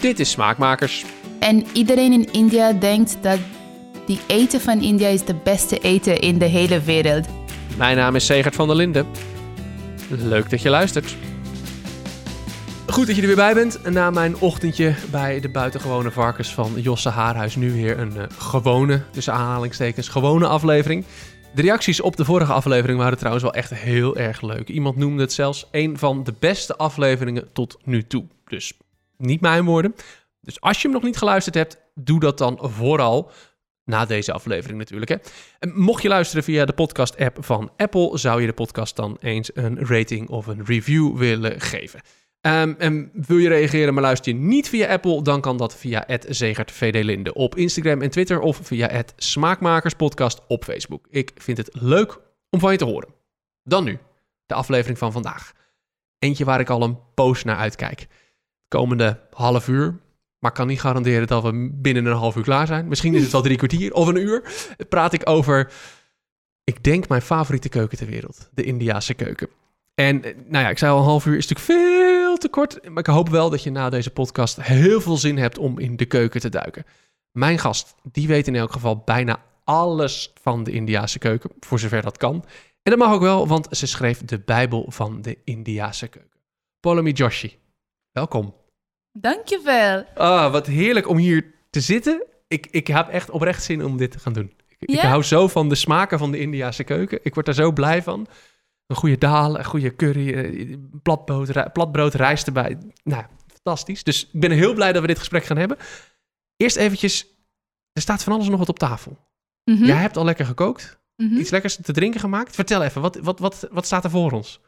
Dit is Smaakmakers. En iedereen in India denkt dat die eten van India is de beste eten in de hele wereld. Mijn naam is Segert van der Linden. Leuk dat je luistert. Goed dat je er weer bij bent. Na mijn ochtendje bij de buitengewone varkens van Josse Haarhuis. Nu weer een uh, gewone, tussen aanhalingstekens, gewone aflevering. De reacties op de vorige aflevering waren trouwens wel echt heel erg leuk. Iemand noemde het zelfs een van de beste afleveringen tot nu toe. Dus niet mijn woorden. Dus als je hem nog niet geluisterd hebt, doe dat dan vooral. Na deze aflevering natuurlijk. Hè. En mocht je luisteren via de podcast-app van Apple, zou je de podcast dan eens een rating of een review willen geven. Um, en wil je reageren, maar luister je niet via Apple, dan kan dat via @zegertvdlinde op Instagram en Twitter of via Smaakmakerspodcast op Facebook. Ik vind het leuk om van je te horen. Dan nu, de aflevering van vandaag. Eentje waar ik al een poos naar uitkijk. Komende half uur, maar kan niet garanderen dat we binnen een half uur klaar zijn. Misschien is het wel drie kwartier of een uur. Praat ik over, ik denk mijn favoriete keuken ter wereld. De Indiase keuken. En nou ja, ik zei al, een half uur is natuurlijk veel te kort. Maar ik hoop wel dat je na deze podcast heel veel zin hebt om in de keuken te duiken. Mijn gast, die weet in elk geval bijna alles van de Indiase keuken. Voor zover dat kan. En dat mag ook wel, want ze schreef de Bijbel van de Indiase keuken. Polomi Joshi, welkom. Dankjewel. Ah, wat heerlijk om hier te zitten. Ik, ik heb echt oprecht zin om dit te gaan doen. Ik, ik hou zo van de smaken van de Indiase keuken. Ik word daar zo blij van. Een goede daal, een goede curry, eh, platbrood, platbrood rijst erbij. Nou, fantastisch. Dus ik ben heel blij dat we dit gesprek gaan hebben. Eerst eventjes, er staat van alles nog wat op tafel. Mhm. Jij hebt al lekker gekookt. Mhm. Iets lekkers te drinken gemaakt. Vertel even, wat, wat, wat, wat staat er voor ons?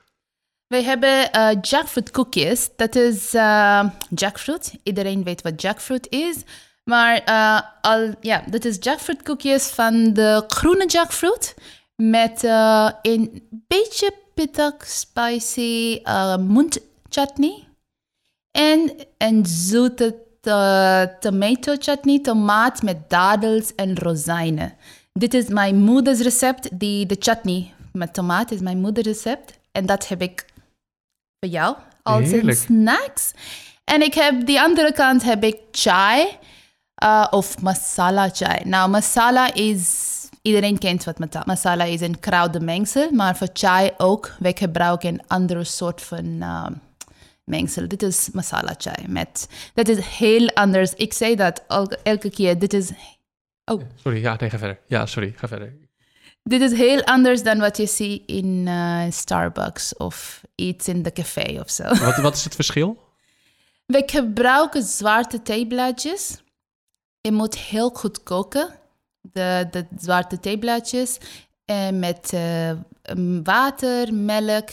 We hebben eh, jackfruit cookies. Dat is uh, jackfruit. Iedereen weet wat jackfruit is. Maar uh, al, ja, dat is jackfruit cookies van de groene jackfruit. Met een beetje pittig, spicy muntchutney. En een zoete tomato chutney, tomaat met dadels en rozijnen. Dit is mijn moeders recept. Die, de chutney met tomaat is mijn moeders recept. En dat heb ik voor jou als een snacks. En ik heb die andere kant heb ik chai uh, of masala chai. Nou, masala is iedereen kent wat masala is een kruidenmengsel, maar voor chai ook. Wij gebruiken een andere soort van uh, mengsel. Dit is masala chai met. Dat is heel anders. Ik zei dat elke keer. Dit is. Oh. Sorry, ja, nee, ga verder. Ja, sorry, ga verder. Dit is heel anders dan wat je ziet in uh, Starbucks of iets in de café of zo. Wat, wat is het verschil? We gebruiken zwarte theeblaadjes. Je moet heel goed koken, de, de zwarte theeblaadjes, en met uh, water, melk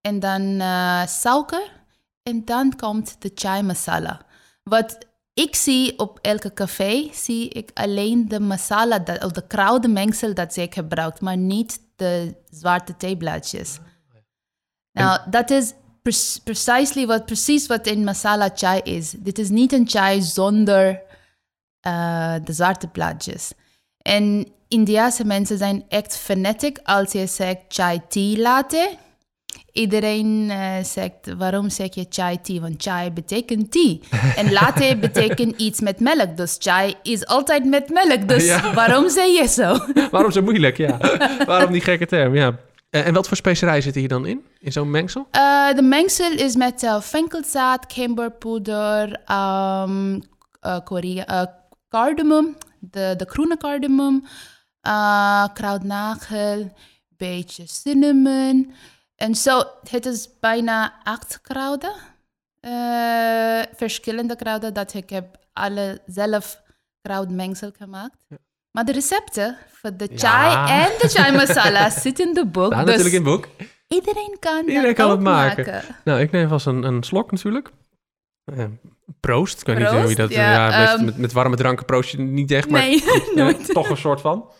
en dan uh, suiker. En dan komt de chai masala. Wat ik zie op elke café, zie ik alleen de masala, dat, of de kruidenmengsel dat zij gebruikt, maar niet de zwarte theeblaadjes. Nou, dat is pre precisely wat, precies wat in masala chai is. Dit is niet een chai zonder uh, de zwarte blaadjes. En Indiase mensen zijn echt fanatic als je zegt chai tea latte. Iedereen uh, zegt, waarom zeg je chai tea? Want chai betekent tea. en latte betekent iets met melk. Dus chai is altijd met melk. Dus ja. waarom zeg je zo? waarom zo moeilijk, ja. waarom die gekke term, ja. En wat voor specerij zit hier dan in, in zo'n mengsel? Uh, de mengsel is met uh, venkelzaad, kimberpoeder, um, uh, cardamom, de, de groene cardamom, kruidnagel, beetje cinnamon. En zo, het is bijna acht kruiden. verschillende kruiden dat ik heb alle zelf kruidmengsel gemaakt. Ja. Maar de recepten voor de chai ja. en de chai masala zitten in de boek. Staan dus natuurlijk in het boek. Iedereen kan, iedereen kan het maken. maken. Nou, ik neem vast een, een slok natuurlijk. Uh, proost. Ik weet proost, niet hoe je dat... Ja, ja um, met, met, warme dranken proost je niet echt, maar nee, nooit. toch een soort van.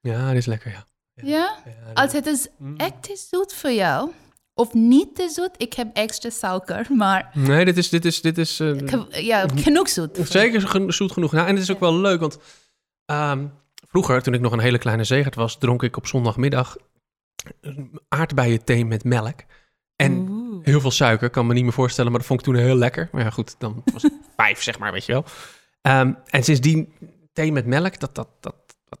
Ja, dit is lekker, ja. Ja? Als het is echt te zoet voor jou, of niet te zoet, ik heb extra suiker, maar... Nee, dit is... Dit is, dit is uh, ja, genoeg zoet. Zeker zoet genoeg. Nou, en het is ook wel leuk, want um, vroeger, toen ik nog een hele kleine zegert was, dronk ik op zondagmiddag aardbeien thee met melk. En Oeh. Heel veel suiker, kan me niet meer voorstellen, maar dat vond ik toen heel lekker. Maar ja, goed, dan was het vijf, zeg maar, weet je wel. Ehm, en sindsdien thee met melk, dat, dat, dat, dat,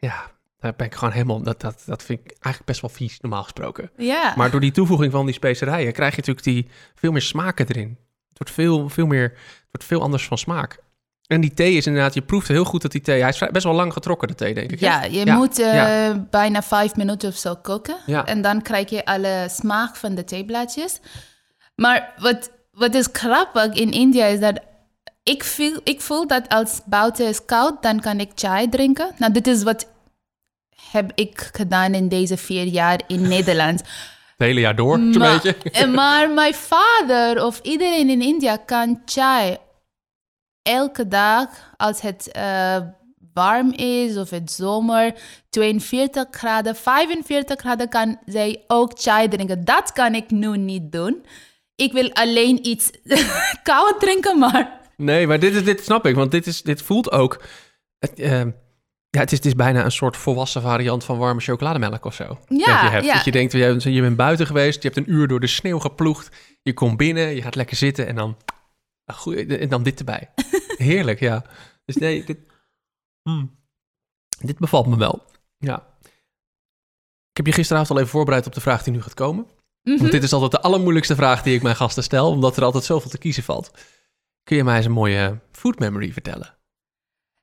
ja, daar ben ik gewoon helemaal, dat, dat, dat vind ik eigenlijk best wel vies, normaal gesproken. Ja. Maar door die toevoeging van die specerijen krijg je natuurlijk die veel meer smaken erin. Het wordt veel, veel meer, het wordt veel anders van smaak. En die thee is inderdaad, je proeft heel goed dat die thee, hij is best wel lang getrokken, de thee, denk ik. Ja, je Ja, moet eh, ja. bijna vijf minuten of zo koken. Ja. En dan krijg je alle smaak van de theebladjes. Maar wat, wat is grappig in India is dat ik voel, ik voel dat als buiten is koud, dan kan ik chai drinken. Nou, dit is wat heb ik gedaan in deze vier jaar in Nederland. Het hele jaar door, zo'n Maar, beetje. maar mijn vader of iedereen in India kan chai elke dag als het eh, warm is of het zomer, 42 graden, 45 graden kan zij ook chai drinken. Dat kan ik nu niet doen. Ik wil alleen iets koud drinken, maar Nee, maar dit, is, dit snap ik, want dit, is, dit voelt ook... Ehm, ja, het is, het is bijna een soort volwassen variant van warme chocolademelk of zo. Ja, Dat je, hebt. ja. Dat je denkt, je bent- buiten geweest, je hebt een uur door de sneeuw geploegd. Je komt binnen, je gaat lekker zitten en dan, en dan dit erbij. Heerlijk, ja. Dus nee, dit, hmm. dit bevalt me wel. Ja. Ik heb je gisteravond al even voorbereid op de vraag die nu gaat komen. Mhm. Want dit is altijd de allermoeilijkste vraag die ik mijn gasten stel, omdat er altijd zoveel te kiezen valt. Kun je mij eens een mooie food memory vertellen?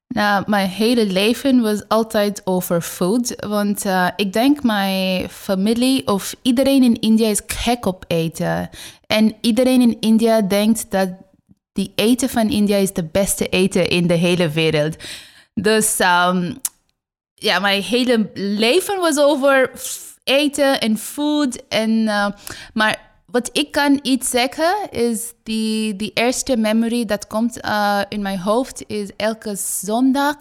Nou, mijn hele leven was altijd over food. Want eh, ik denk mijn familie of iedereen in India is gek op eten. En iedereen in India denkt dat die eten van India is de beste eten in de hele wereld. Dus ehm, ja, mijn hele leven was over eten en food. En, eh, maar wat ik kan iets zeggen is die, die eerste memory dat komt eh, in mijn hoofd is elke zondag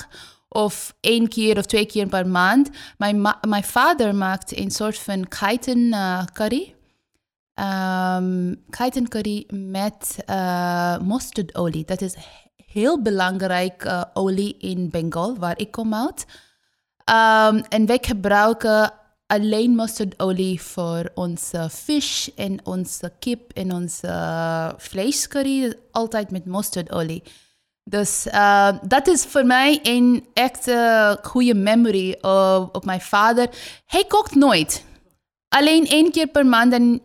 of één keer of twee keer per maand. Mijn, mijn vader maakt een soort van geiten eh, curry. Geiten curry met eh mosterdolie. Dat is heel belangrijk olie in Bengal, waar ik kom uit. Ehm, en wij gebruiken alleen mosterdolie voor onze vis en onze kip en onze vleescurry. Altijd met mosterdolie. Dus uh, dat is voor mij een echt goede memory op, op mijn vader. Hij kookt nooit. Alleen één keer per maand. En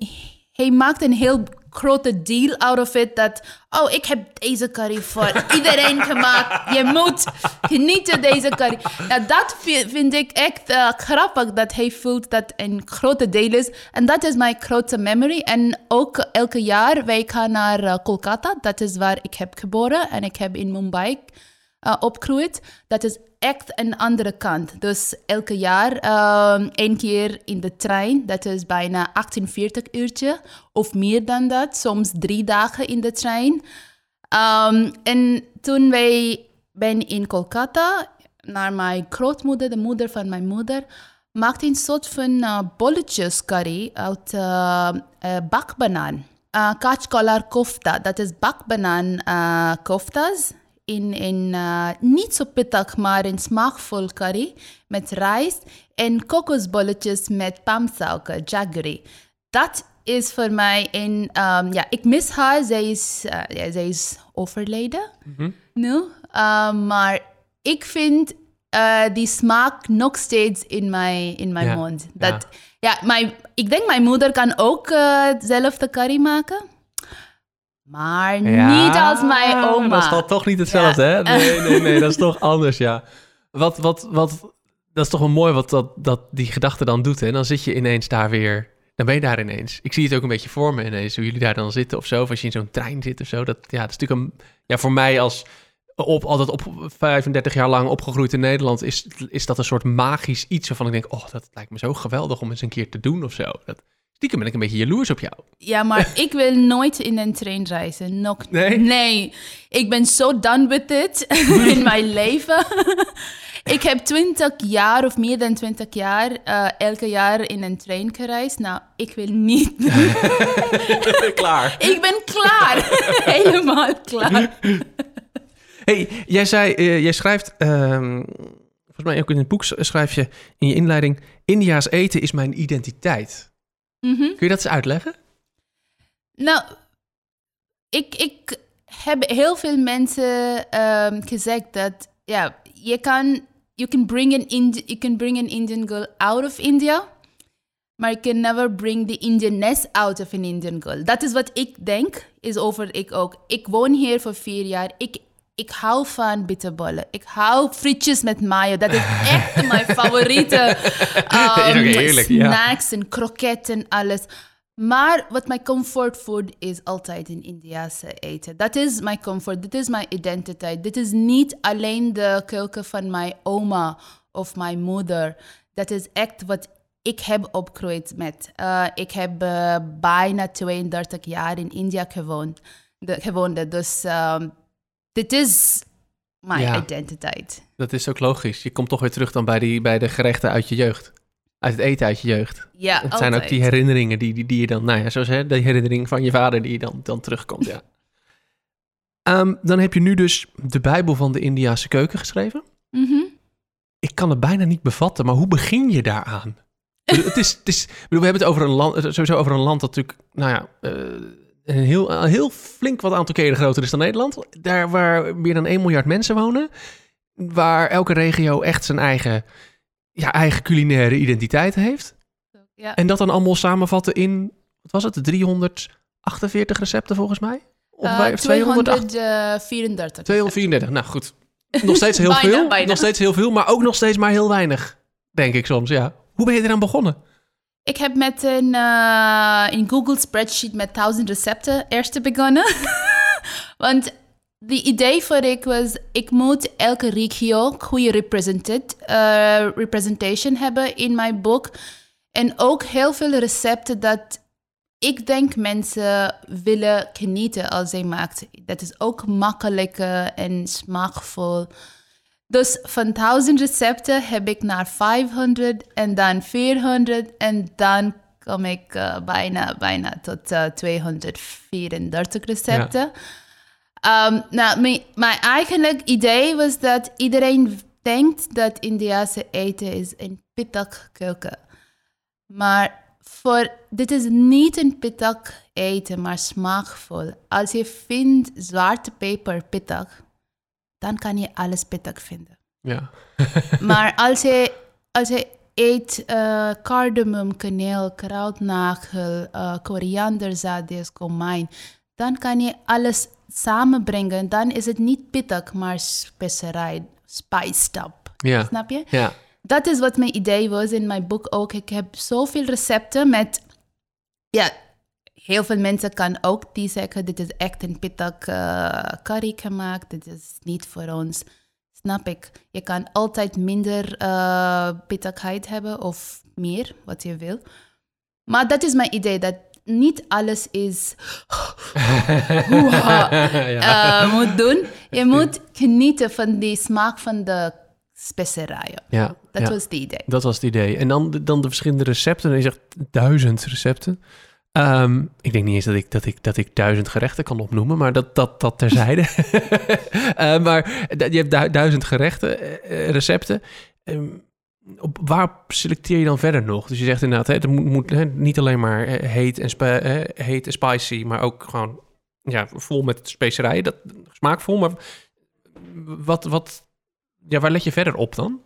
hij maakt een heel grote deal out of it. Dat, oh, ik heb deze curry voor iedereen gemaakt. Je moet genieten deze curry. Nou, dat vind ik echt uh, grappig. Dat hij voelt dat een grote deel is. En dat is mijn grote memory. En ook elke jaar, wij gaan naar uh, Kolkata. Dat is waar ik heb geboren. En ik heb in Mumbai uh, opgegroeid. Dat is echt een andere kant. Dus elke jaar um, één keer in de trein. Dat is bijna 48 uurtje of meer dan dat. Soms drie dagen in de trein. Um, en toen wij ben in Kolkata, naar mijn grootmoeder, de moeder van mijn moeder, maakte een soort van uh, bolletjes curry uit uh, uh, bakbanaan. Uh, kofta, dat is bakbanaan koftas in een uh, niet zo pittig, maar een smaakvol curry met rijst en kokosbolletjes met palmsuiker, jaggery. Dat is voor mij een, um, ja, ik mis haar, zij is, uh, ja, zij is overleden Mhm. nu, uh, maar ik vind uh, die smaak nog steeds in mijn, in mijn Ja, mond. Dat, ja. mijn, ik denk mijn moeder kan ook uh, zelf de curry maken. Maar Ja, niet als mijn oma. Dat is dan toch niet hetzelfde, Ja. hè? Nee, nee, nee, dat is toch anders, ja. Wat, wat, wat, dat is toch wel mooi wat dat, dat die gedachte dan doet, hè? Dan zit je ineens daar weer, dan ben je daar ineens. Ik zie het ook een beetje voor me ineens, hoe jullie daar dan zitten of zo. Of als je in zo'n trein zit of zo. Dat, ja, dat is natuurlijk een, ja, voor mij als op, altijd op 35 jaar lang opgegroeid in Nederland, is, is dat een soort magisch iets waarvan ik denk, oh, dat lijkt me zo geweldig om eens een keer te doen of zo. Dat, stiekem ben ik een beetje jaloers op jou. Ja, maar ik wil nooit in een trein reizen. Nog, Nee? Nee. Ik ben zo done with it in mijn leven. ik heb 20 jaar of meer dan 20 jaar uh, elke jaar in een trein gereisd. Nou, ik wil niet. Klaar. ik ben klaar. Helemaal klaar. hey, jij zei, uh, jij schrijft, um, volgens mij ook in het boek schrijf je in je inleiding, India's eten is mijn identiteit. Mm -hmm. Kun je dat eens uitleggen? Nou, ik, ik heb heel veel mensen ehm, gezegd dat ja, je kan you can bring an Indi- you can bring an Indian girl out of India, maar you can never bring the Indianness out of an Indian girl. Dat is wat ik denk, is over ik ook. Ik woon hier voor vier jaar. Ik, ik hou van bitterballen. Ik hou frietjes met mayo. Dat is echt mijn favoriete um, heerlijk, ja. snacks en kroketten en alles. Maar wat mijn comfort food is altijd in Indiase eten. Dat is mijn comfort, dit is mijn identiteit. Dit is niet alleen de keuken van mijn oma of mijn moeder. Dat is echt wat ik heb opgegroeid met. Eh, ik heb eh, bijna 32 jaar in India gewoond. De, gewoond dus ehm, dit is mijn Ja. identiteit. Dat is ook logisch. Je komt toch weer terug dan bij, die, bij de gerechten uit je jeugd. Uit het eten uit je jeugd. Ja, Het zijn ook die herinneringen die, die, die je dan, nou ja, zoals hè, de herinnering van je vader die dan, dan terugkomt, ja. Ehm, dan heb je nu dus de Bijbel van de Indiase keuken geschreven. Mhm. Ik kan het bijna niet bevatten, maar hoe begin je daaraan? Bedoel, het is, het is, bedoel, we hebben het over een land, sowieso over een land dat natuurlijk, nou ja, eh, een heel, een heel flink wat aantal keren groter is dan Nederland. Daar waar meer dan 1 miljard mensen wonen. Waar elke regio echt zijn eigen, ja, eigen culinaire identiteit heeft. Ja. En dat dan allemaal samenvatten in, wat was het, 348 recepten volgens mij? Of Eh, 208 234. 234, nou goed. Nog steeds heel Bijna, veel. bijna. Nog steeds heel veel, maar ook nog steeds maar heel weinig. Denk ik soms, ja. Hoe ben je eraan begonnen? Ik heb met een, een Google spreadsheet met 1000 recepten eerst begonnen. Want de idee voor ik was, ik moet elke regio goede represented, eh, representation hebben in mijn boek. En ook heel veel recepten dat ik denk mensen willen genieten als zij maakt. Dat is ook makkelijker en smaakvol. Dus van 1000 recepten heb ik naar 500 en dan 400 en dan kom ik eh, bijna, bijna tot eh, 234 recepten. Ehm, nou, mijn, mijn eigenlijk idee was dat iedereen denkt dat Indiase eten is een pittig keuken. Maar voor, dit is niet een pittig eten, maar smaakvol. Als je vindt zwarte peper pittig, dan kan je alles pittig vinden. Ja. Maar als je, als je eet eh cardamom, kaneel, kruidnagel, eh korianderzaadjes, komijn, dan kan je alles samenbrengen. Dan is het niet pittig, maar specerij, spiced up. Ja. Snap je? Ja. Dat is wat mijn idee was in mijn boek ook. Ik heb zoveel recepten met... Ja, heel veel mensen kan ook die zeggen... dit is echt een pittig eh, curry gemaakt. Dit is niet voor ons. Snap ik. Je kan altijd minder pittigheid hebben of meer, wat je wil. Maar dat is mijn idee, dat niet alles is... Ja. eh, moet doen. Je moet genieten van die smaak van de specerijen. ja. Dat ja. was het idee. Dat was het idee. En dan, de- dan de verschillende recepten. Je zegt duizend recepten. Ehm, ik denk niet eens dat ik, dat, ik, dat ik duizend gerechten kan opnoemen, maar dat, dat, dat terzijde. Eh, maar je hebt du- duizend gerechten, eh, eh, recepten. Ehm, op, waar selecteer je dan verder nog? Dus je zegt inderdaad, hè, het moet, moet hè, niet alleen maar heet, en eh, heet en spicy, maar ook gewoon ja, vol met specerijen. Dat, smaakvol, maar wat, wat, ja, waar let je verder op dan?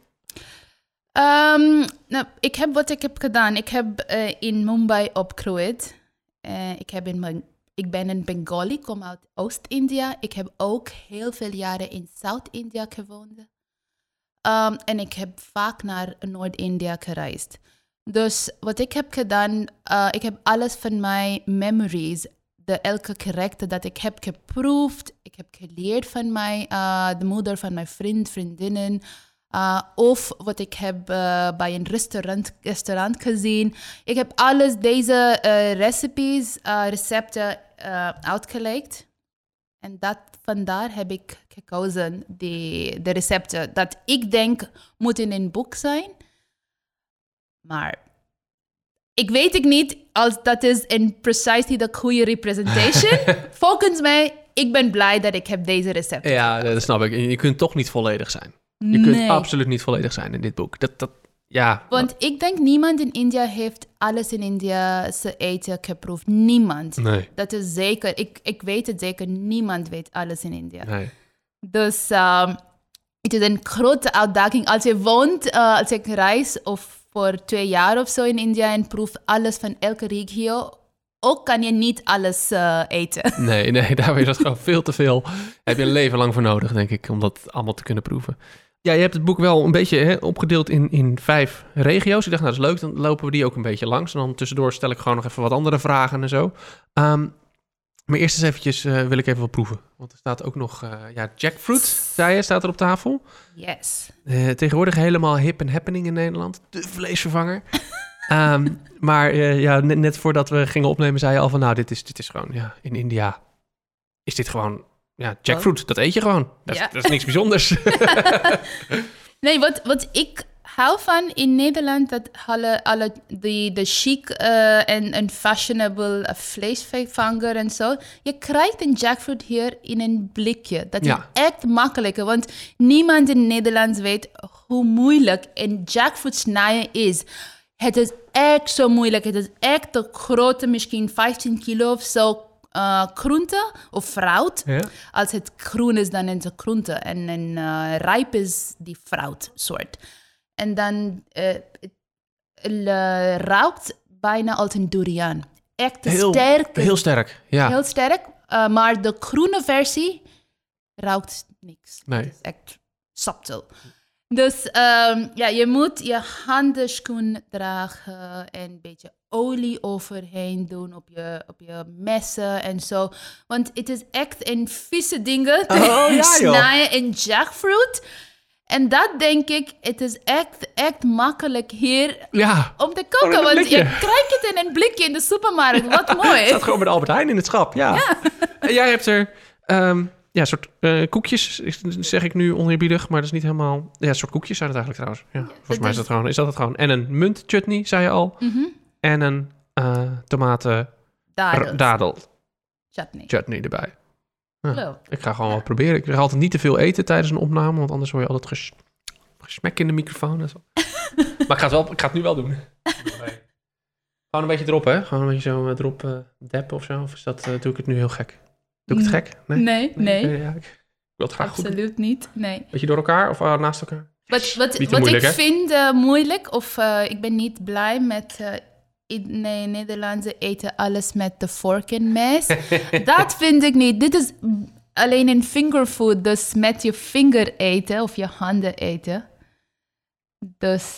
Ehm, nou, ik heb wat ik heb gedaan. Ik heb eh, in Mumbai opgegroeid. Eh, ik, heb in mijn, ik ben een Bengali, kom uit Oost-India. Ik heb ook heel veel jaren in Zuid-India gewoond. Ehm, en ik heb vaak naar Noord-India gereisd. Dus wat ik heb gedaan, eh, ik heb alles van mijn memories, de elke gerechten dat ik heb geproefd, ik heb geleerd van mijn, de moeder van mijn vriend, vriendinnen, uh, of wat ik heb uh, bij een restaurant, restaurant gezien. Ik heb alles deze uh, recipes, recepten uitgelegd. En dat, vandaar heb ik gekozen die, de recepten dat ik denk moeten in een boek zijn. Maar ik weet ik niet als dat is een precisely de goede representation. Volgens mij, ik ben blij dat ik heb deze recepten. Ja, dat snap ik. Je kunt toch niet volledig zijn. Je kunt absoluut niet volledig zijn in dit boek. Dat, dat, Ja, Want ik denk niemand in India heeft alles in India ze eten geproefd. Niemand. nee, Dat is zeker. Ik, ik weet het zeker. Niemand weet alles in India. nee. Dus ehm, het is een grote uitdaging. Als je woont, eh, als ik reis of voor twee jaar of zo in India en proef alles van elke regio, ook kan je niet alles eh, eten. Nee, nee, daar is dat gewoon veel te veel. Daar heb je een leven lang voor nodig, denk ik, om dat allemaal te kunnen proeven. Ja, je hebt het boek wel een beetje hè, opgedeeld in, in vijf regio's. Ik dacht, nou, dat is leuk, dan lopen we die ook een beetje langs. En dan tussendoor stel ik gewoon nog even wat andere vragen en zo. Ehm, maar eerst eens eventjes eh, wil ik even wat proeven. Want er staat ook nog, eh, ja, jackfruit, zei je, staat er op tafel. Yes. Eh, tegenwoordig helemaal hip en happening in Nederland. De vleesvervanger. Ehm, maar eh, ja, net, net voordat we gingen opnemen, zei je al van... nou, dit is, dit is gewoon, ja, in India is dit gewoon... Ja, jackfruit, dat eet je gewoon. Dat, is- Ja. dat is niks bijzonders. Nee, wat, wat ik hou van in Nederland, dat alle, alle die, de chic eh, en, en fashionable uh, vleesvervanger en zo. Je krijgt een jackfruit hier in een blikje. Dat Ja. is echt makkelijker, want niemand in Nederland weet hoe moeilijk een jackfruit snijden is. Het is echt zo moeilijk. Het is echt de grote, misschien 15 kilo of zo eh groente of fruit. ja? Als het groen is, dan is het groente. En, en eh, rijp is die fruitsoort. En dan het eh, ruikt bijna als een durian. Echt Heel, sterk. heel sterk, ja. heel sterk. maar de groene versie ruikt niks. Nee. Het is echt subtil. Dus ehm, ja, je moet je handenschoen dragen en een beetje olie overheen doen op je, op je messen en zo. Want het is echt een vieze dingen te Oh, ja, snijden in jackfruit. En dat denk ik, het is echt, echt makkelijk hier Ja, om te koken. want blikje. je krijgt het in een blikje in de supermarkt. Wat mooi. staat gewoon bij de Albert Heijn in het schap, ja. En jij hebt er ehm, ja, soort eh, koekjes, zeg ik nu oneerbiedig, maar dat is niet helemaal... Ja, soort koekjes zijn het eigenlijk trouwens. Ja, volgens mij is is- dat gewoon, is dat het gewoon. En een muntchutney, zei je al. Mhm. En een eh tomaten Dadels. dadel Chutney. chutney erbij. Ja. Ik ga gewoon wat proberen. Ik ga altijd niet te veel eten tijdens een opname, want anders hoor je altijd ges gesmek in de microfoon en zo. maar ik ga, het wel, ik ga het nu wel doen. Gewoon een beetje erop, hè? Gewoon een beetje zo erop eh deppen of zo. Of is dat, doe ik het nu heel gek? Doe ik het Mm, gek? Nee, nee. oké, ja, ik wil het graag goed doen. absoluut niet. Nee. Beetje door elkaar of eh, naast elkaar? Wat, wat, wat moeilijk, ik hè? vind eh, moeilijk, of eh, ik ben niet blij met. in nee, Nederlandse eten alles met de vork en mes. dat vind ik niet. Dit is alleen een fingerfood, dus met je vinger eten of je handen eten. Dus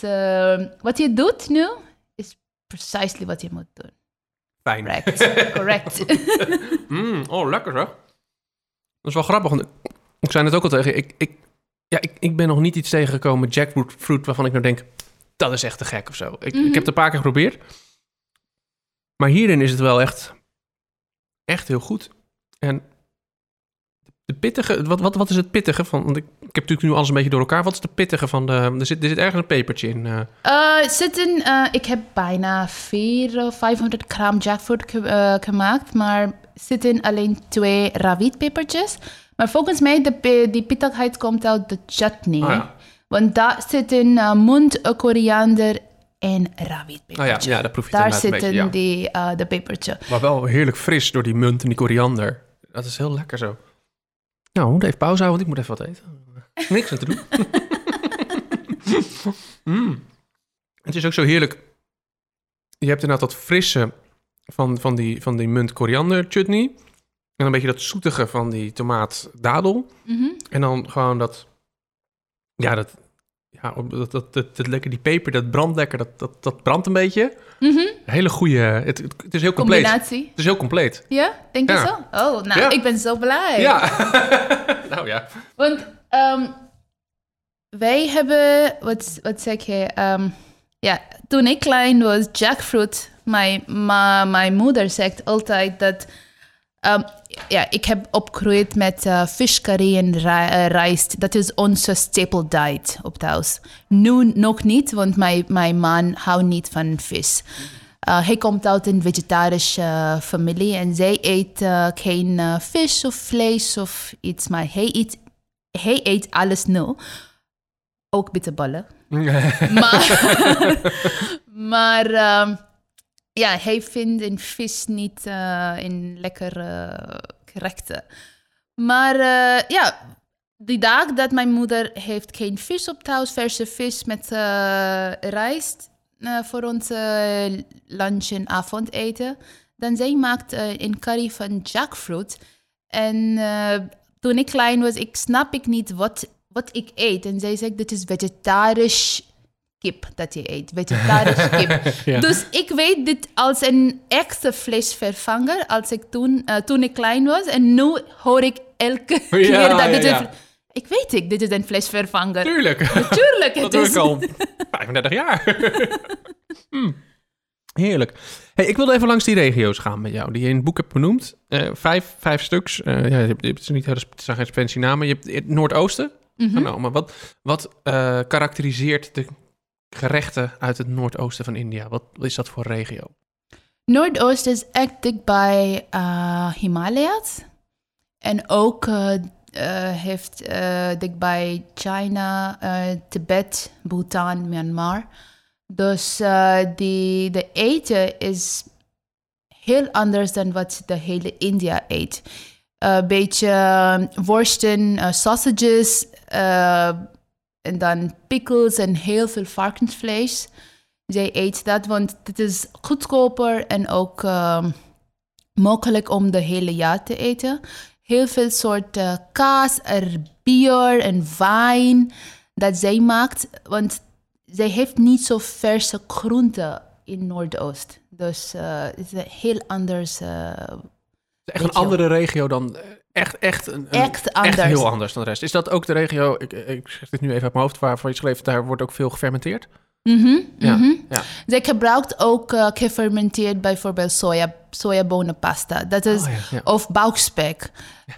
wat je doet nu is precisely wat je moet doen. Fijn. Correct. Correct. Mm, oh, lekker zeg. Dat is wel grappig. Want ik- zei het ook al tegen. Ik, ik, ja, ik, ik ben nog niet iets tegengekomen, jackfruit, fruit, waarvan ik nou denk... Dat is echt te gek of zo. Ik, Mhm. ik heb het een paar keer geprobeerd. Maar hierin is het wel echt, echt heel goed. En de pittige... Wat, wat, wat is het pittige van... Want ik, ik heb natuurlijk nu alles een beetje door elkaar. Wat is de pittige van de... Er zit, er zit ergens een pepertje in. eh. Eh, zitten, eh, ik heb bijna 400 of 500 gram jackfruit ge- gemaakt, maar zitten alleen twee rawietpepertjes. Maar volgens mij, de, die pittigheid komt uit de chutney. Ah, ja. Want daar zitten uh, munt, eh, koriander en rawietpepertje. Nou ja, ja, dat proef je Daar zitten beetje, ja. die, eh, de pepertje. Maar wel heerlijk fris door die munt en die koriander. Dat is heel lekker zo. Nou, we moeten even pauze houden, want ik moet even wat eten. Niks aan te doen. Mm. Het is ook zo heerlijk. Je hebt inderdaad dat frisse van, van, die, van die munt koriander chutney. En een beetje dat zoetige van die tomaat dadel. Mhm. En dan gewoon dat... Ja, dat... Ja, dat, dat, dat, dat lekker, die peper, dat brandt lekker. Dat, dat, dat brandt een beetje. Een hele goede... Het, het, het is heel compleet. Combinatie. Het is heel compleet. Ja, denk je Ja. zo? Oh, nou, Ja. ik ben zo blij. Ja. nou ja. Want ehm, wij hebben, wat, wat zeg je? ehm, ja, toen ik klein was, jackfruit. Mijn, ma, mijn moeder zegt altijd dat. ehm, ja, ik heb opgegroeid met eh fish curry en eh, rijst. Dat is onze staple diet op thuis. Nu nog niet, want mijn, mijn man houdt niet van vis. Uh, hij komt uit een vegetarische eh, familie en zij eet eh, geen eh, vis of vlees of iets, maar hij eet, hij eet alles nu. ook bitterballen. maar maar ehm, ja, hij vindt een vis niet uh, een lekkere gerechte. Maar uh, ja, die dag dat mijn moeder heeft geen vis op thuis, verse vis met uh, rijst voor ons lunch en avondeten, dan zij maakt een curry van jackfruit. En toen ik klein was, ik snap ik niet wat, wat ik eet. En zij zegt, dit is vegetarisch kip dat je eet. Vegetarisch kip. Dus ik weet dit als een echte vleesvervanger. Als ik toen, uh, toen ik klein was. En nu hoor ik elke keer dat dit is... Ik weet het, dit is een vleesvervanger. Tuurlijk. Natuurlijk. dat doe ik al 35 jaar. hm. Heerlijk. Hey, ik wilde even langs die regio's gaan met jou, die je in het boek hebt benoemd. Uh, vijf, vijf stuks. Uh, ja, het is niet het zijn geen fancy namen. Je hebt het Noordoosten mm -hmm. genomen. Wat, wat uh, karakteriseert de gerechten uit het Noordoosten van India? Wat is dat voor regio? Noordoosten is echt dichtbij uh, Himalayas. En ook uh, uh, heeft dichtbij China, Tibet, Bhutan, Myanmar. Dus die, de eten is heel anders dan wat de hele India eet. Een beetje worsten, sausages, en dan pickles en heel veel varkensvlees. Zij eet dat, want het is goedkoper en ook mogelijk om de hele jaar te eten. Heel veel soorten kaas, er bier en wijn dat zij maakt. Want zij heeft niet zo verse groenten in Noordoost. Dus het is een heel anders. Echt een andere regio dan echt, echt, een, echt, anders. echt heel anders dan de rest. Is dat ook de regio, ik, ik zeg dit nu even uit mijn hoofd, waarvan je schreef, daar wordt ook veel gefermenteerd? Mm -hmm, ja, mm -hmm. ja. Zij gebruikt ook uh, gefermenteerd bijvoorbeeld soja, sojabonenpasta. Dat is, oh, ja. Of bouwspek.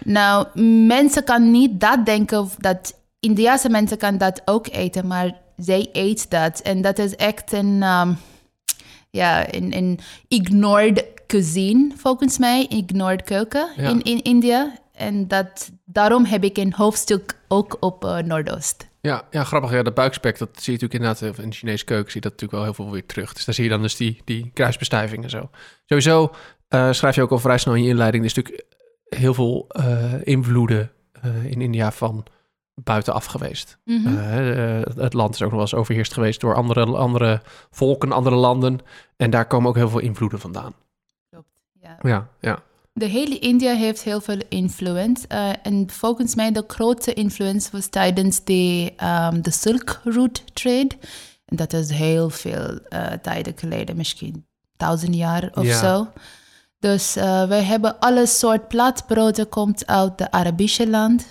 Nou, mensen kan niet dat denken, dat Indiase mensen kan dat ook eten, maar zij eet dat. En dat is echt een, um, ja, een, een ignored cuisine, volgens mij. Ignored keuken in, in India. En dat, daarom heb ik een hoofdstuk ook op uh, Noordoost. Ja, ja, grappig. Ja, dat buikspek, dat zie je natuurlijk inderdaad in de Chinese keuken, zie je dat natuurlijk wel heel veel weer terug. Dus daar zie je dan dus die, die kruisbestuiving en zo. Sowieso uh, schrijf je ook al vrij snel in je inleiding, er is natuurlijk heel veel uh, invloeden in India van buitenaf geweest. Mm -hmm. het land is ook nog wel eens overheerst geweest door andere, andere volken, andere landen. En daar komen ook heel veel invloeden vandaan. Ja. Ja. De hele India heeft heel veel influence. Uh, en volgens mij de grootste influence was tijdens de, um, de Silk Route trade. En dat is heel veel uh, tijden geleden, misschien duizend jaar of ja. zo. Dus uh, wij hebben alle soort platbroden komt uit de Arabische land.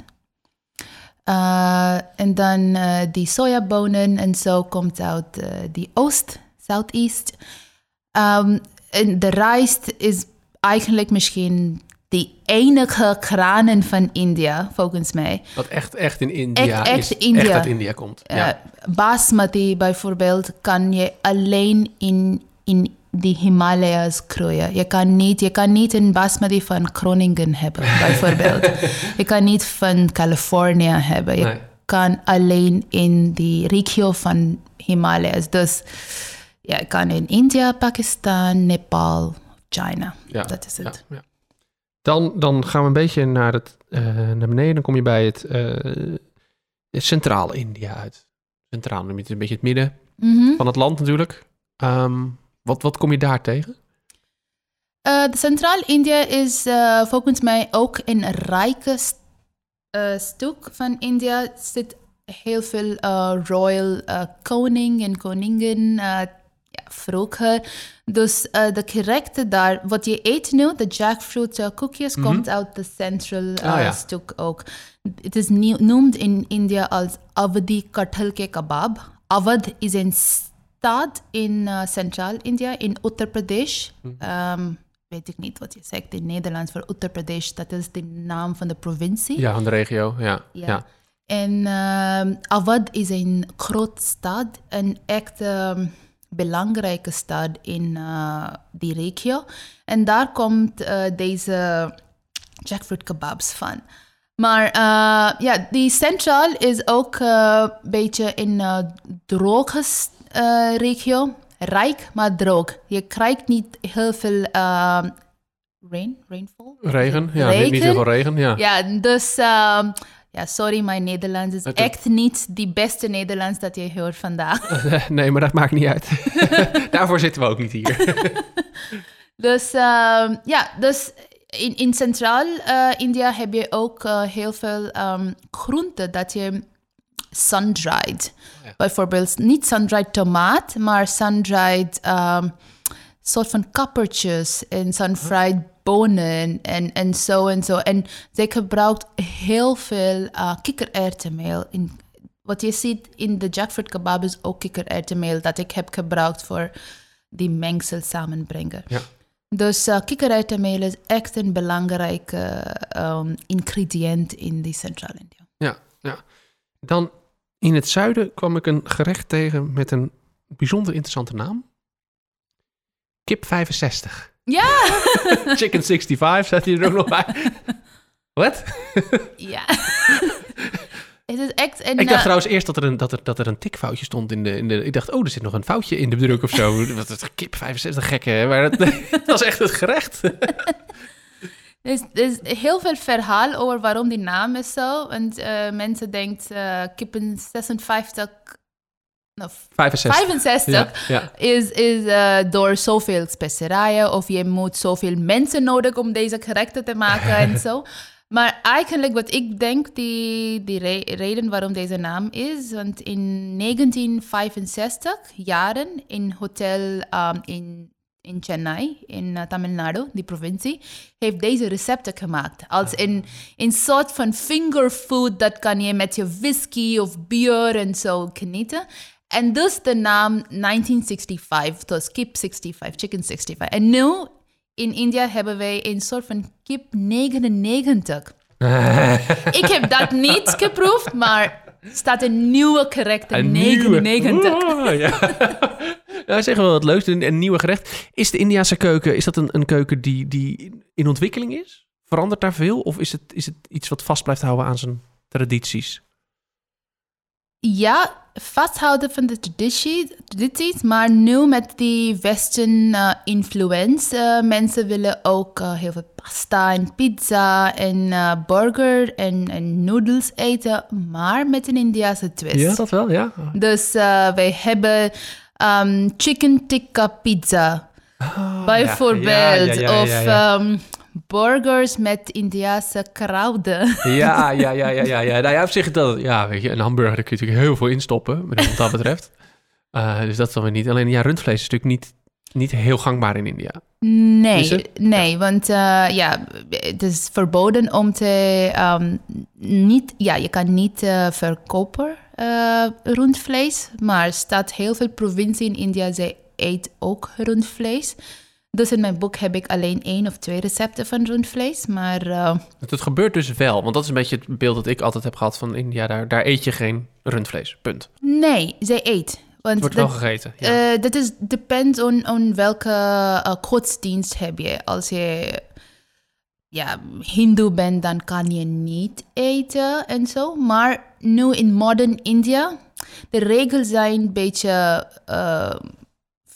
en dan die sojabonen en zo komt uit die oost, southeast. Um, en de rijst is eigenlijk misschien de enige granen van India, volgens mij. Wat echt, echt in India echt, echt is, India. echt uit India komt. Ja. Uh, basmati bijvoorbeeld kan je alleen in, in de Himalayas groeien. Je kan, niet, je kan niet een basmati van Groningen hebben, bijvoorbeeld. je kan niet van Californië hebben. Je nee. kan alleen in de regio van Himalayas. Dus ja, je kan in India, Pakistan, Nepal, China. Ja, dat is het. Ja, ja. Dan, dan gaan we een beetje naar, het, uh, naar beneden. Dan kom je bij het, uh, centrale India uit. Centraal, dan een beetje het midden mm -hmm. van het land natuurlijk. Um, wat, wat kom je daar tegen? Uh, de Centraal India is volgens mij ook een rijke st stuk van India. Er zit heel veel royal koning en koningin ja, vroeger. Dus uh, de gerechten daar, wat je eet nu, de jackfruit uh, cookies, mm -hmm. komt uit de central uh, ah, ja. stuk ook. Het is noemd in India als Avadi Kathalke kebab. Awadh is een stad in centraal India, in Uttar Pradesh. Mm -hmm. um, weet ik niet wat je zegt in Nederlands voor Uttar Pradesh. Dat is de naam van de provincie. Ja, van de regio, ja. ja. ja. En um, Awadh is een groot stad, een echt... Um, belangrijke stad in uh, die regio. En daar komt uh, deze jackfruit kebabs van. Maar eh, ja, die Centraal is ook eh, een beetje in uh, droge regio. Rijk, maar droog. Je krijgt niet heel veel rain, rainfall. Regen, ja, regen. niet heel veel regen. Ja, ja dus ehm, ja, sorry, mijn Nederlands is echt niet die beste Nederlands dat je hoort vandaag. nee, maar dat maakt niet uit. Daarvoor zitten we ook niet hier. dus uh, ja, dus in, in Centraal-India heb je ook uh, heel veel um, groenten dat je sun-dried. Ja. Bijvoorbeeld niet sun-dried tomaat, maar sun-dried um, soort van kappertjes en sun-fried bonen en, en zo en zo. En zij gebruikt heel veel uh, kikkererwtenmeel. In, wat je ziet in de jackfruit kebab is ook kikkererwtenmeel dat ik heb gebruikt voor die mengsel samenbrengen. Ja. Dus uh, kikkererwtenmeel is echt een belangrijke um, ingrediënt in die Centraal-India. Ja, ja. Dan in het zuiden kwam ik een gerecht tegen met een bijzonder interessante naam. Kip 65. Ja! Chicken 65 zet hij er ook nog bij. Wat? ja. Het is echt ik dacht trouwens eerst dat er een, dat er, dat er een tikfoutje stond in de, in de... Ik dacht, oh, er zit nog een foutje in de druk of zo. Wat is kip 65, gekke, hè? Maar dat, dat was echt het gerecht. Er is, er is, heel veel verhaal over waarom die naam is zo. Want uh, mensen denken uh, kippen 56 nou, 65, 65 ja, is, is uh, door zoveel specerijen of je moet zoveel mensen nodig om deze gerechten te maken en zo. Maar eigenlijk wat ik denk, die, die reden waarom deze naam is, want in 1965 jaren in hotel um, in, in Chennai, in uh, Tamil Nadu, die provincie, heeft deze recepten gemaakt. Als een, een soort van fingerfood, dat kan je met je whisky of bier en zo genieten. En dus de naam 1965, dus kip 65, chicken 65. En nu in India hebben wij een soort van kip 99. ik heb dat niet geproefd, maar staat een nieuwe gerecht, een 99. Oh, ja. ja, zeggen we wat leuks. Een, een nieuwe gerecht. Is de Indiase keuken, is dat een, een keuken die, die in ontwikkeling is? Verandert daar veel? Of is het, is het iets wat vast blijft houden aan zijn tradities? Ja, vasthouden van de tradities, maar nu met die western uh, influence. Uh, mensen willen ook uh, heel veel pasta en pizza en burger en, en noodles eten, maar met een Indiase twist. Ja, dat wel, ja. Dus wij hebben um, chicken tikka pizza. Oh, bijvoorbeeld. Ja, ja, of um, burgers met Indiase kruiden. Ja, ja, ja, ja, ja. ja. Nou ja, op zich dat, ja, weet je, een hamburger, daar kun je natuurlijk heel veel instoppen, wat dat betreft. Uh, dus dat dan weer niet. Alleen, ja, rundvlees is natuurlijk niet, niet heel gangbaar in India. Nee, nee, want uh, ja, het is verboden om te um, niet, ja, je kan niet uh, verkopen rundvlees, maar staat heel veel provincie in India, ze eet ook rundvlees. Dus in mijn boek heb ik alleen één of twee recepten van rundvlees, maar... Uh... Het gebeurt dus wel, want dat is een beetje het beeld dat ik altijd heb gehad van India. Daar, daar eet je geen rundvlees, punt. Nee, zij eet. Want het wordt wel gegeten, ja. uh, dat is depends on, on welke uh, godsdienst heb je. Als je ja, hindoe bent, dan kan je niet eten en zo. Maar nu in modern India, de regels zijn een beetje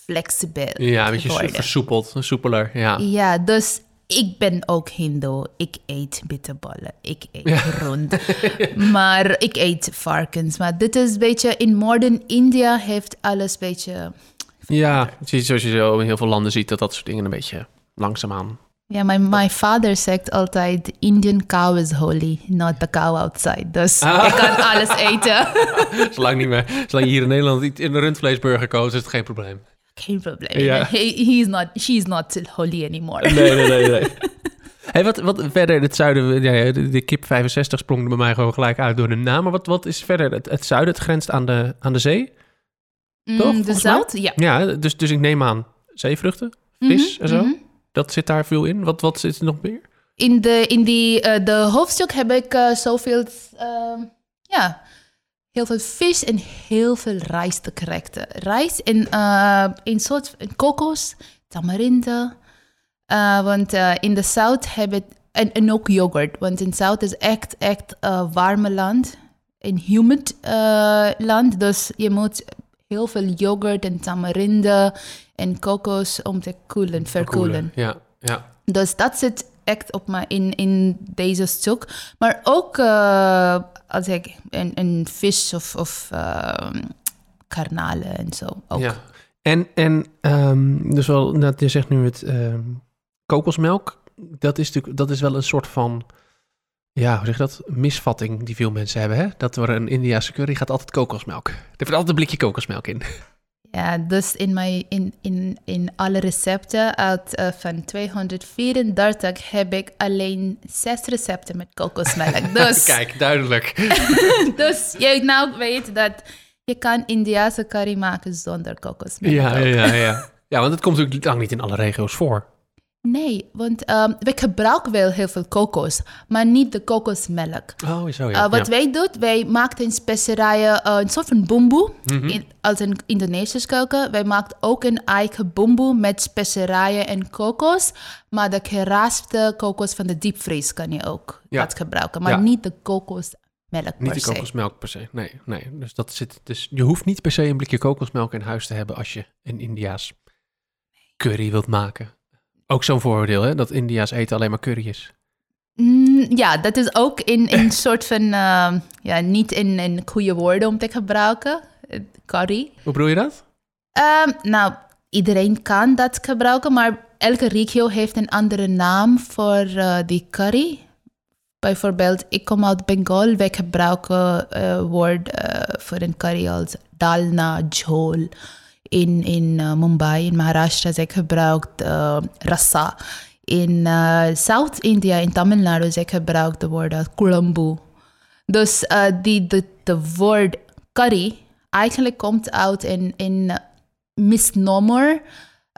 flexibel. Ja, een beetje versoepeld, soepeler. Ja. ja, dus ik ben ook hindoe. Ik eet bitterballen. Ik eet rond. maar ik eet varkens. Maar dit is een beetje... In modern India heeft alles een beetje... Ja, zoals je zo in heel veel landen ziet... dat dat soort dingen een beetje langzaamaan... Ja, mijn my father zegt altijd... Indian cow is holy, not the cow outside. Dus ah. ik kan alles eten. zolang, niet meer, zolang je hier in Nederland in een rundvleesburger koopt... is het geen probleem. Geen probleem. Ja. He, he's not, she's not holy anymore. Nee, nee, nee. nee. hey, wat, wat verder in het zuiden, ja, de, de, kip 65 sprong bij mij gewoon gelijk uit door de naam. Maar wat, wat is verder het, het zuiden? Het grenst aan de, aan de zee? Mm, Toch? De zout, ja. Ja, dus, dus ik neem aan zeevruchten, vis mhm, en zo. Mhm. Dat zit daar veel in. Wat, wat zit er nog meer? In, de, in die, uh, de hoofdstuk heb ik uh, zoveel, uh, ja, heel veel vis en heel veel rijst te correcten. Rijst en uh, een soort kokos, tamarinde. Uh, want uh, in de Zuid hebben En, en ook yoghurt, want in Zuid is echt, echt warme land. Een humid land, dus je moet heel veel yoghurt en tamarinde en kokos om te koelen, verkoelen. Ja, ja. Dus dat zit echt op me in, in deze stuk. Maar ook uh, als ik een, een vis of, of uh, garnalen en zo. Ook. Ja. En, en um, dus wel, dat je zegt nu het um, kokosmelk. Dat is natuurlijk dat is wel een soort van. Ja, hoe zeg je dat? Misvatting die veel mensen hebben. Hè? Dat er een Indiase curry gaat altijd kokosmelk. Er wordt altijd een blikje kokosmelk in. Ja, dus in, mijn, in, in, in alle recepten uit uh, van 234 heb ik alleen zes recepten met kokosmelk. Dus, Kijk, duidelijk. dus je nou weet dat je kan Indiase curry maken zonder kokosmelk. Ja, ja, ja. Ja, want het komt natuurlijk lang niet in alle regio's voor. Nee, want um, we gebruiken wel heel veel kokos, maar niet de kokosmelk. Oh, zo ja. Uh, wat ja. wij doen, wij maken in specerijen uh, een soort van boemboe, Mhm. mm -hmm. als een Indonesische keuken. Wij maken ook een eigen boemboe met specerijen en kokos, maar de geraspte kokos van de diepvries kan je ook Ja. gebruiken, maar Ja. niet de kokosmelk Niet per de se. kokosmelk per se. Nee, nee. Dus, dat zit, dus je hoeft niet per se een blikje kokosmelk in huis te hebben als je een Indiaas curry wilt maken. Ook zo'n vooroordeel, hè? Dat India's eten alleen maar curry is. Mm, ja, dat is ook in een soort van, uh, ja, niet in, in goede woorden om te gebruiken, uh, curry. Hoe bedoel je dat? Um, nou, iedereen kan dat gebruiken, maar elke regio heeft een andere naam voor uh, die curry. Bijvoorbeeld, ik kom uit Bengal, wij gebruiken uh, woord uh, voor een curry als dalna, jhol. In, in uh, Mumbai, in Maharashtra, zij gebruikt uh, rasa. In uh, Zuid-India, in Tamil Nadu, zij gebruikt de woord kulambu. Dus uh, die, de, de woord curry eigenlijk komt uit in, in misnomer.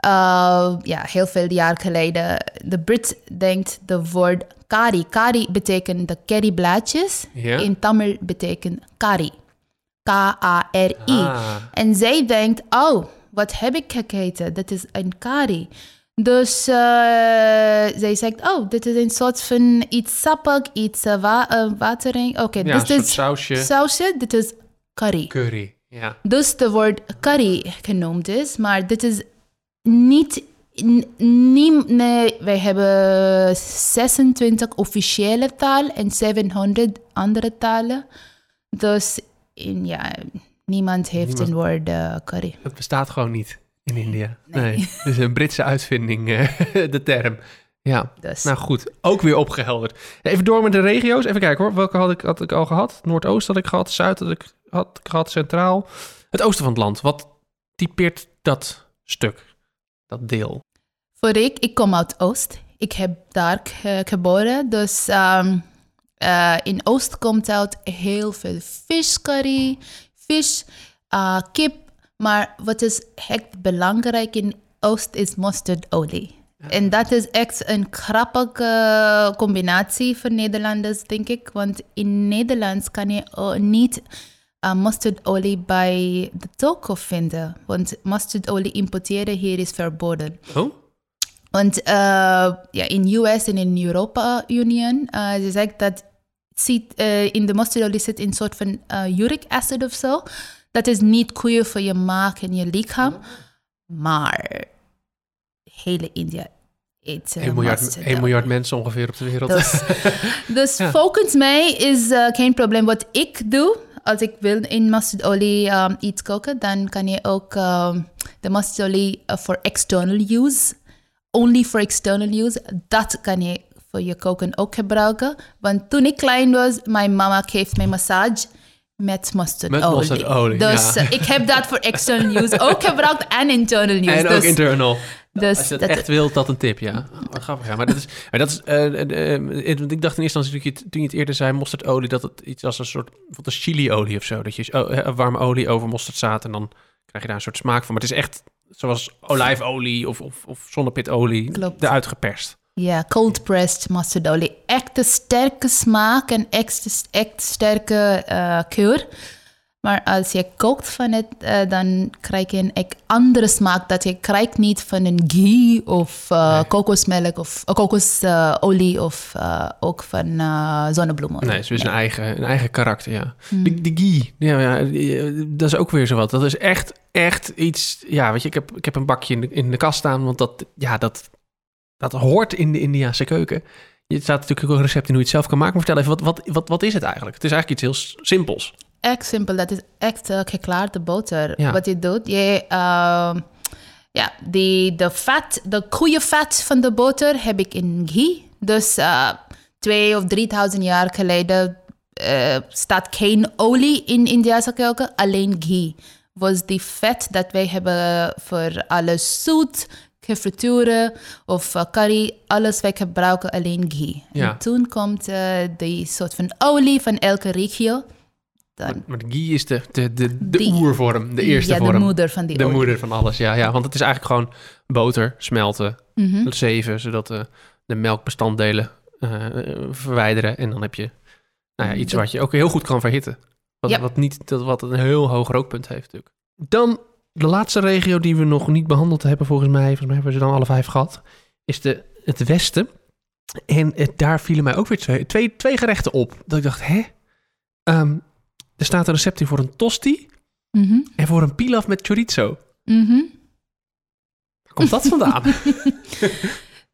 Uh, ja, heel veel jaar geleden. De Brit denkt de woord kari. Kari betekent de curryblaadjes. Ja. In Tamil betekent kari. K-A-R-I. Ah. En zij denkt, oh, wat heb ik gegeten? Dat is een kari. Dus uh, zij zegt, oh, dit is een soort van iets sappig, iets uh, wa uh, watering. Oké, okay, ja, dus een dit is sausje. sausje, dit is curry. Curry, ja. Dus de woord curry genoemd is, maar dit is niet... Nie, nee, wij hebben 26 officiële talen en 700 andere talen. Dus in, ja, niemand heeft Niemand. een woord uh, curry. Het bestaat gewoon niet in India. Nee. Nee. Het is een Britse uitvinding, uh, de term. Ja, Dus. nou goed. Ook weer opgehelderd. Even door met de regio's. Even kijken hoor. Welke had ik, had ik al gehad? Noordoost had ik gehad. Zuid had ik, had ik gehad. Centraal. Het oosten van het land. Wat typeert dat stuk? Dat deel? Voor ik, ik kom uit Oost. Ik heb daar ge geboren. Dus um, uh, in Oost komt uit heel veel viscurry, vis, uh, kip. Maar wat is echt belangrijk in Oost is mustardolie. Ja. En dat is echt een grappige combinatie voor Nederlanders, denk ik. Want in Nederlands kan je niet uh, bij de toko vinden. Want mustardolie importeren hier is verboden. Oh? Want uh, ja, in US en in Europa Union, uh, ze zegt dat zit, uh, in de mustardolie zit een soort van uh, uric acid of zo. Dat is niet goed voor je maag en je lichaam. Maar hele India eet uh, 1 miljard, 1 miljard mensen ongeveer op de wereld. Dus, dus ja. volgens mij is uh, geen probleem wat ik doe. Als ik wil in mustardolie um, iets koken, dan kan je ook um, de mustardolie voor uh, external use only for external use. Dat kan je voor je koken ook gebruiken. Want toen ik klein was, mijn mama geeft mij massage met mustardolie. Met Dus ja. uh, ik heb dat voor external use ook gebruikt en internal use. En dus, ook internal. Dus Als je dat, echt wilt, dat een tip, ja. Grappig, ja. Maar dat is... Maar dat is uh, ik dacht in eerste instantie, toen je het eerder zei, mosterdolie, dat het iets als een soort, bijvoorbeeld chiliolie of zo. Dat je oh, warme olie over mosterdzaad en dan krijg je daar een soort smaak van. Maar het is echt zoals olijfolie of, of, of zonnepitolie Klopt. eruit geperst. Ja, cold pressed mustardolie. Echt een sterke smaak en echt, echt sterke uh, keur. Maar als je kookt van het, eh, dan krijg je een echt andere smaak dat je krijgt niet van een ghee of eh, Nee. kokosmelk of uh, kokosolie of ook van zonnebloemolie. Nee, ze is een eigen, een eigen karakter, ja. Hmm. De, de ghee, ja, ja, die, dat is ook weer zo wat. Dat is echt, echt iets... Ja, weet je, ik heb, ik heb een bakje in de, in de kast staan, want dat, ja, dat, dat hoort in de Indiaanse keuken. Je staat natuurlijk ook een recept in hoe je het zelf kan maken. Maar vertel even, wat, wat, wat, wat is het eigenlijk? Het is eigenlijk iets heel simpels. Echt simpel, dat is echt uh, geklaarde boter. Ja. Wat je doet, je, ehm, ja, die, de vet, de koeienvet van de boter heb ik in ghee. Dus uh, twee of drieduizend jaar geleden uh, staat geen olie in Indiase keuken, alleen ghee. Was die vet dat wij hebben voor alles zoet, gefrituren of uh, curry, alles wij gebruiken alleen ghee. Ja. En toen komt uh, die soort van olie van elke regio. Dan, Maar ghee is de, de, de, de Die- oervorm, de eerste ja, vorm. de moeder van die De olie. moeder van alles, ja, ja. Want het is eigenlijk gewoon boter, smelten, Mhm. zeven, zodat de, de melkbestanddelen eh, verwijderen. En dan heb je nou ja, iets wat je ook heel goed kan verhitten. Wat, Ja. wat, niet, dat, wat een heel hoog rookpunt heeft natuurlijk. Dan de laatste regio die we nog niet behandeld hebben volgens mij. Volgens mij hebben we ze dan alle vijf gehad. Is de, het westen. En het, daar vielen mij ook weer twee, twee, twee gerechten op. Dat ik dacht, hè? Ehm, er staat een recept in voor een tosti Mhm. en voor een pilaf met chorizo. Mhm. Waar komt dat vandaan?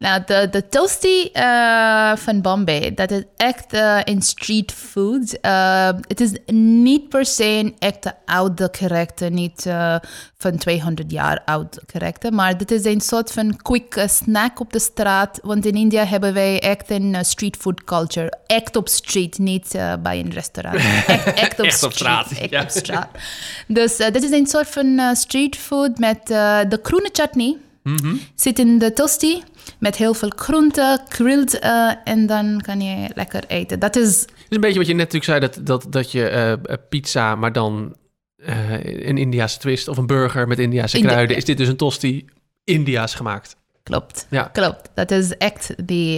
Nou, de, de toasty eh, van Bombay, dat is echt eh, een street food. Eh, het is niet per se een echte oude gerechten, niet eh, van 200 jaar oud gerechten, maar dit is een soort van quick eh, snack op de straat. Want in India hebben wij echt een eh, street food culture. Echt op street, niet eh, bij een restaurant. Echt, echt op Echt op street. straat, Echt ja. op straat. Dus eh, dit is een soort van eh, street food met eh, de groene chutney Mhm. zit in de tosti met heel veel groenten, grilled eh, en dan kan je lekker eten. Dat is, Het is een beetje wat je net natuurlijk zei, dat, dat, dat je eh, pizza, maar dan eh, een Indiaanse twist of een burger met Indiaanse India- kruiden. Is dit dus een tosti Indiaas gemaakt? klopt, Ja. klopt. Dat is echt die,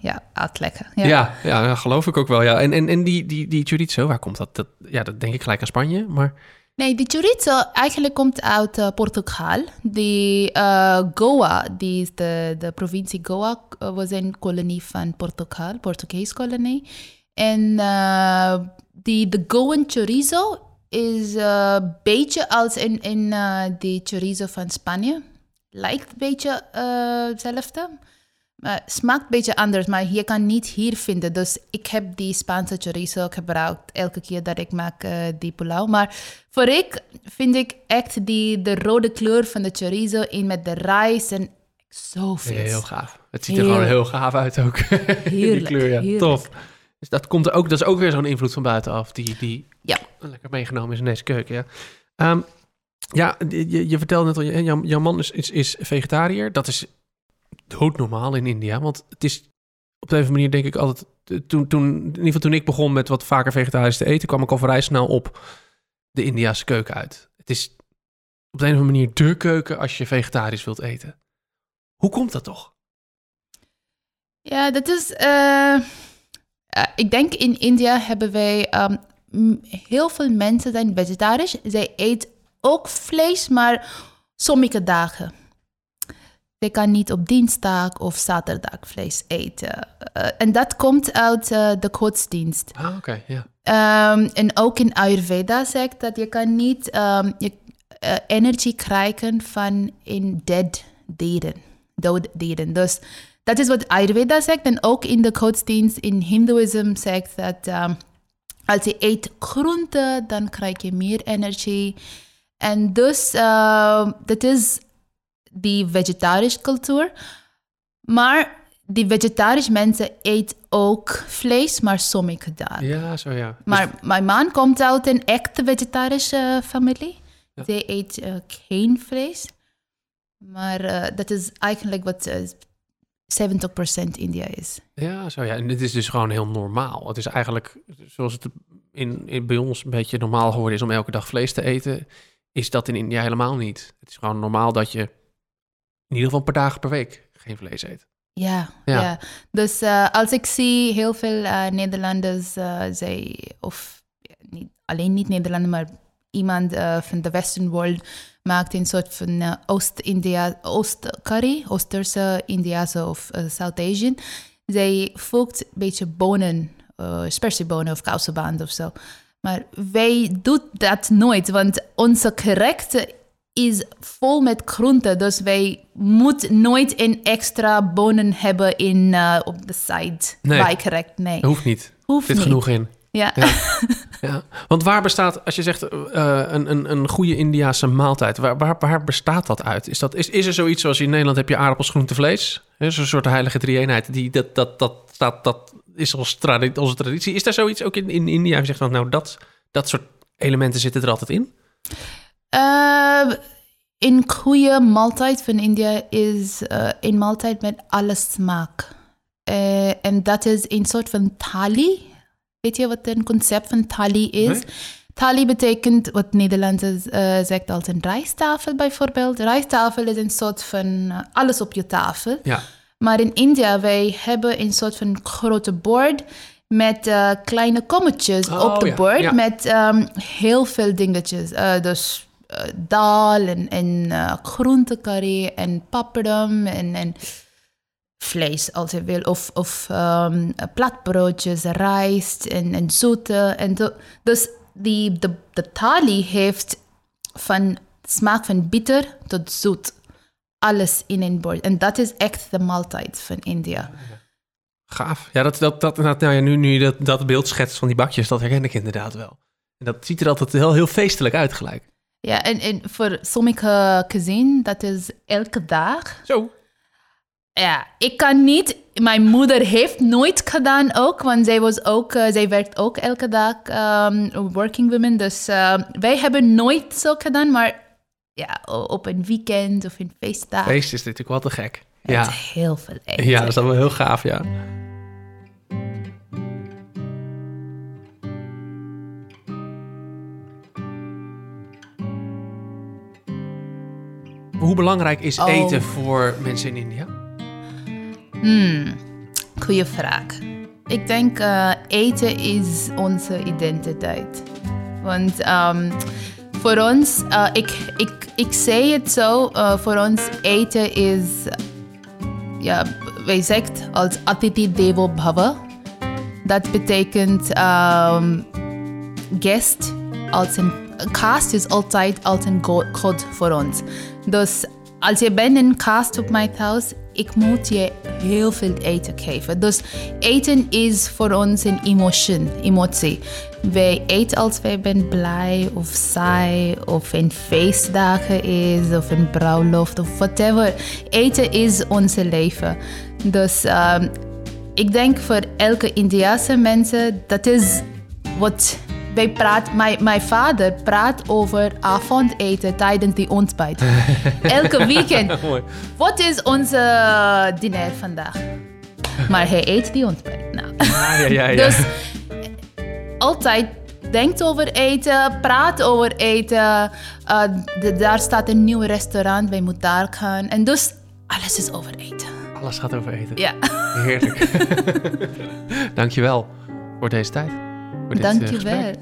ja, uitleggen. Ja, ja, ja, geloof ik ook wel. Ja. En, en, en die, die, die chorizo, waar komt dat? dat? Ja, dat denk ik gelijk aan Spanje, maar... Nee, die chorizo eigenlijk komt uit eh, Portugal. Die eh, Goa, die is de, de provincie Goa, eh, was een kolonie van Portugal, Portugees kolonie. En eh, die, de Goan chorizo is een beetje als in, in die chorizo van Spanje. Lijkt een beetje hetzelfde. Maar smaakt een beetje anders, maar je kan niet hier vinden. Dus ik heb die Spaanse chorizo gebruikt elke keer dat ik maak eh, die pulao. Maar voor ik vind ik echt die, de rode kleur van de chorizo in met de rijst en zo vis. Heel gaaf. Het ziet er Heel- gewoon heel gaaf uit ook. die Heerlijk, kleur, ja. heerlijk. Tof. Dus dat, komt er ook, dat is ook weer zo'n invloed van buitenaf, die, die Ja. lekker meegenomen is in deze keuken. Ja, Ehm, ja je, je vertelde net al, je- jouw, jouw man is, is, is vegetariër. Dat is doodnormaal in India, want het is op de andere manier denk ik altijd... Toen, toen, in ieder geval toen ik begon met wat vaker vegetarisch te eten, kwam ik al vrij snel op de Indiaanse keuken uit. Het is op de een of andere manier de keuken als je vegetarisch wilt eten. Hoe komt dat toch? Ja, dat is. eh, eh, ik denk in India hebben wij. ehm, heel veel mensen zijn vegetarisch. Zij eten ook vlees, maar sommige dagen. Zij kan niet op dinsdag of zaterdag vlees eten. Eh, en dat komt uit eh, de godsdienst. Ah, oké, ja. Ehm, en ook in Ayurveda zegt dat je kan niet ehm, je, eh, energie krijgen van in dead dieren, dood dieren. Dus dat is wat Ayurveda zegt. En ook in de godsdienst in Hindoeïsme zegt dat ehm, als je eet groenten, dan krijg je meer energie. En dus dat is die vegetarische cultuur. Maar die vegetarische mensen eten ook vlees, maar sommige dagen. Ja, zo ja. Dus- Maar mijn man komt uit een echte vegetarische familie. Ja. Zij eet eh, geen vlees. Maar eh, dat is eigenlijk wat eh 70% India is. ja, zo ja. En dit is dus gewoon heel normaal. Het is eigenlijk zoals het in, in, bij ons een beetje normaal geworden is om elke dag vlees te eten, is dat in India helemaal niet. Het is gewoon normaal dat je in ieder geval een paar dagen per week geen vlees eet. Ja, Ja. ja. Dus eh, als ik zie heel veel eh, Nederlanders, eh, zij, of niet alleen niet Nederlander, maar iemand uh, van de Western world maakt een soort van uh, Oost-India, Oost-curry, Oosterse, Indiase of uh, South Asian. Zij voegt een beetje bonen, uh, spersiebonen of kousenband of zo. Maar wij doen dat nooit, want onze gerecht is vol met groenten. Dus wij moeten nooit een extra bonen hebben in, uh, op de side Nee. bij gerecht. Nee, Dat hoeft niet. hoeft Zit niet. genoeg in. Ja. Ja. Ja. Want waar bestaat, als je zegt eh, een, een, een goede Indiase maaltijd, waar, waar, waar bestaat dat uit? Is, dat, is, is er zoiets zoals in Nederland heb je aardappels, groente, vlees? Zo'n soort heilige drie-eenheid. Die, dat, dat, dat, staat, dat is ons tradi- onze traditie. Is daar zoiets ook in, in India? Je zegt van, nou, dat, dat soort elementen zitten er altijd in? Uh, een goede maaltijd van India is uh, een maaltijd met alle smaak. Uh, en dat is een soort van thali. Weet je wat een concept van thali is? Nee. Thali betekent wat Nederlanders uh, zegt als een rijsttafel bijvoorbeeld. Rijsttafel is een soort van alles op je tafel. Ja. Maar in India, wij hebben een soort van grote bord met uh, kleine kommetjes Oh, op de ja, bord ja. met um, heel veel dingetjes. Uh, dus uh, dal en, en groentecurry en papadum en, en vlees als je wil. Of, of um, platbroodjes, rijst en, en zoete. En dus die, de, de thali heeft van smaak van bitter tot zoet. Alles in een bord. En dat is echt de maaltijd van India. Gaaf. Ja, dat, dat, dat, nou ja, nu, nu dat, dat beeld schetst van die bakjes, dat herken ik inderdaad wel. En dat ziet er altijd heel, heel feestelijk uit gelijk. Ja, en, en voor sommige cuisine, dat is elke dag. Zo. Ja, ik kan niet. Mijn moeder heeft nooit gedaan ook, want zij, was ook, uh, zij werkt ook elke dag um, working woman. Dus uh, wij hebben nooit zo gedaan, maar ja, op een weekend of een feestdag. Feest is natuurlijk wel te gek. Het Ja. is heel veel eten. ja, dat is wel heel gaaf, ja. Hoe belangrijk is Oh. eten voor mensen in India? Hmm, goeie vraag. Ik denk uh, eten is onze identiteit. Want um, voor ons, uh, ik, ik, ik zei het zo, uh, voor ons eten is, ja, wij zegt als Atiti Devo Bhava. Dat betekent um, guest als een cast is altijd als een go- god voor ons. Dus als je bent een cast op mijn thuis, ik moet je heel veel eten geven. Dus eten is voor ons een emotion, emotie. Wij eten als wij zijn blij of saai of een feestdagen is of een bruiloft of whatever. Eten is ons leven. Dus um, ik denk voor elke Indiase mensen, dat is wat wij praat, mijn, mijn vader praat over avondeten tijdens die ontbijt. Elke weekend. Wat is onze diner vandaag? Maar hij eet die ontbijt. Nou. Ja, ja, ja. ja. Dus altijd denkt over eten, praat over eten. Uh, de, daar staat een nieuw restaurant, wij moeten daar gaan. En dus alles is over eten. Alles gaat over eten. Ja, Heerlijk. Dankjewel voor deze tijd. Voor dit, eh, dank je wel.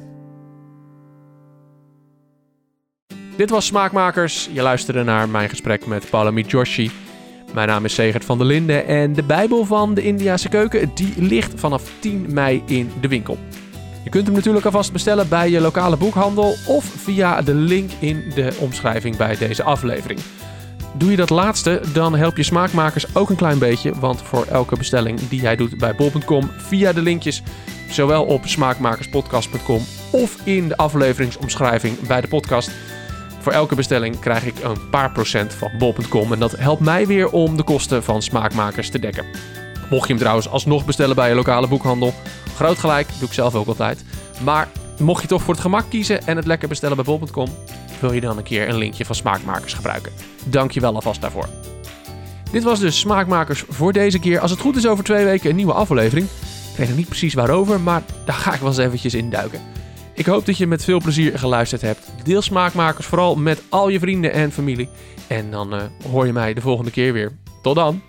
Dit was Smaakmakers. Je luisterde naar mijn gesprek met Palami Joshi. Mijn naam is Segert van der Linden en de Bijbel van de Indiase keuken die ligt vanaf 10 mei in de winkel. Je kunt hem natuurlijk alvast bestellen bij je lokale boekhandel of via de link in de omschrijving bij deze aflevering. Doe je dat laatste, dan help je smaakmakers ook een klein beetje, want voor elke bestelling die jij doet bij bol.com via de linkjes, zowel op smaakmakerspodcast.com of in de afleveringsomschrijving bij de podcast, voor elke bestelling krijg ik een paar procent van bol.com en dat helpt mij weer om de kosten van smaakmakers te dekken. Mocht je hem trouwens alsnog bestellen bij je lokale boekhandel, groot gelijk, doe ik zelf ook altijd. Maar mocht je toch voor het gemak kiezen en het lekker bestellen bij bol.com, wil je dan een keer een linkje van Smaakmakers gebruiken. Dank je wel alvast daarvoor. Dit was dus Smaakmakers voor deze keer. Als het goed is over twee weken een nieuwe aflevering. Weet nog niet precies waarover, maar daar ga ik wel eens eventjes in duiken. Ik hoop dat je met veel plezier geluisterd hebt. Deel Smaakmakers vooral met al je vrienden en familie. En dan uh, hoor je mij de volgende keer weer. Tot dan!